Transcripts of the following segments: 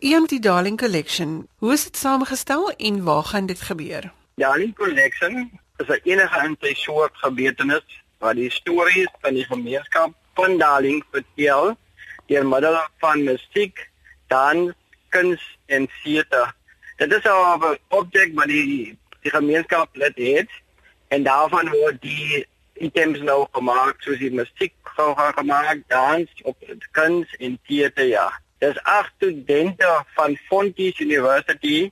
Ian die Darling Collection, hoe is dit saamgestel en waar gaan dit gebeur? Darling Collection is 'n enige in sy soort gebeurtenis wat die stories van die gemeenskap van Darling vertel deur middel van musiek, dans, kuns en teater. Dit is 'n objek wat die die gemeenskap lid het en daarvan word die items nou gemaak soos die musiek gemaak, dans, op kuns en teater ja. Dis agt studente van Fontys University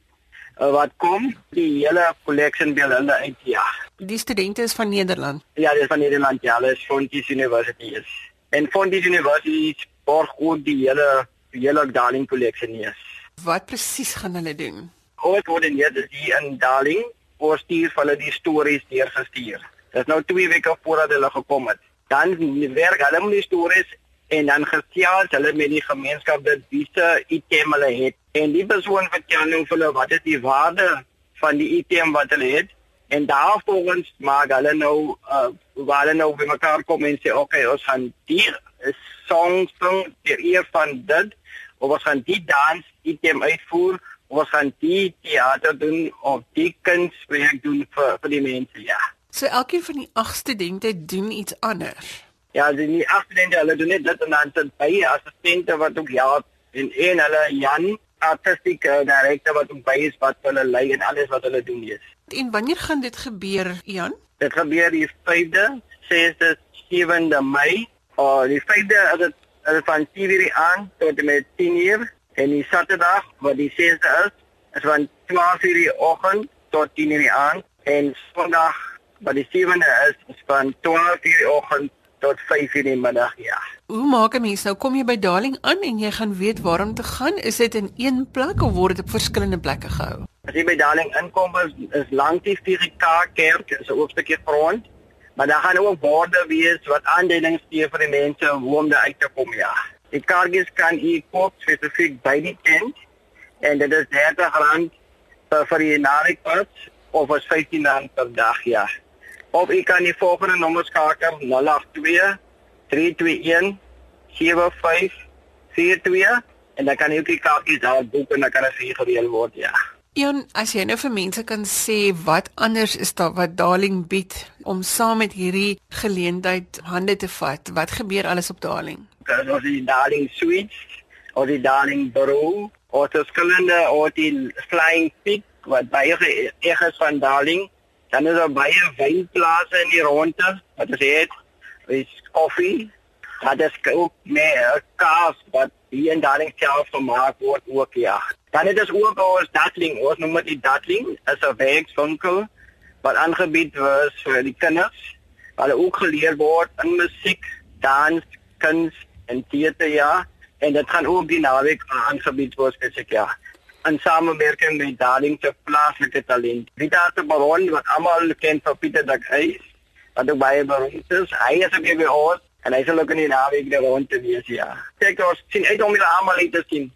uh, wat kom die hele collection by hulle uit ja. Die studente is van Nederland. Ja, dis van Nederland ja, hulle is Fontys University is. En Fontys University borg ook die hele die hele Darling collection is. Wat presies gaan hulle doen? Ooit word in hier in Darling oor stuur hulle die stories deurgestuur. Dit is nou 2 weke voordat hulle gekom het. Dan werk hulle met die stories en dan gesels hulle met die gemeenskap dat wiese item hulle het. En die persoon vertel nou vir hulle wat is die waarde van die item wat hulle het. En daarvolgens maak hulle nou uh, waar hulle nou by mekaar kom en sê okay ons gaan die song sing die eer van dit. Of ons gaan die dans item uitvoer. Of ons gaan die teater doen of die kunswerk doen vir vir die mense. Ja. So elkeen van die agt studente doen iets anders Ja, die nie agterende hulle doen net dit en dan sit by assistente wat ook ja en en hulle Jan artistiek direkteur wat ook by is wat hulle lei en alles wat hulle doen is. En wanneer gaan dit gebeur, Jan? Dit gebeur die 5de, 6de, 7de Mei. Oh, die 5de is dit is van 7:00 aan tot met 10:00 en die Saterdag wat die 6de is, is van 12:00 die oggend tot 10:00 aan en Sondag wat die 7de is, is van 12:00 die oggend tot 5 in die middag, ja. Hoe maak 'n mens nou kom jy by Darling aan en jy gaan weet waar om te gaan? Is dit in een plek of word dit op verskillende plekke gehou? As jy by Darling inkom is, is langs die 4K kerk, is 'n oopstukkie grond, maar daar gaan ook borde wees wat aanduidings gee vir die mense hoe om daar uit te kom, ja. Die kaartjies kan u koop spesifiek by die tent en dit is R30 vir die naweek of vir 15 rand per dag, ja of u kan die volgende nommer skakel 082 321 7542 en dan kan jy ook die kaartjies daar boek en dan kan dit vir gereël word ja. Ian, as jy nou vir mense kan sê wat anders is daar wat Darling bied om saam met hierdie geleentheid hande te vat. Wat gebeur alles op Darling? Daar is die Darling Suites, of die Darling Bureau, of die skelende of die Flying Pig wat baie eers van Darling Dan is daar baie wynplase in die ronde wat ons het. Is koffie. Dat is ook meer kaas wat hier in Darling self gemaak word ook ja. Dan het ons ook ons Datling, ons noem dit Datling, is 'n werkswinkel wat aangebied word vir die kinders. Hulle ook geleer word in musiek, dans, kuns en teater ja. En dit gaan ook die naweek aangebied word spesifiek ja in samewerking met Darling se plaaslike talent. Pieter se baron wat almal ken vir Pieter Dak Huis, wat ook baie beroemd is. Hy is op die oos en hy sal ook in die naweek daar rond te wees ja. Kyk ons sien uit om julle almal te sien.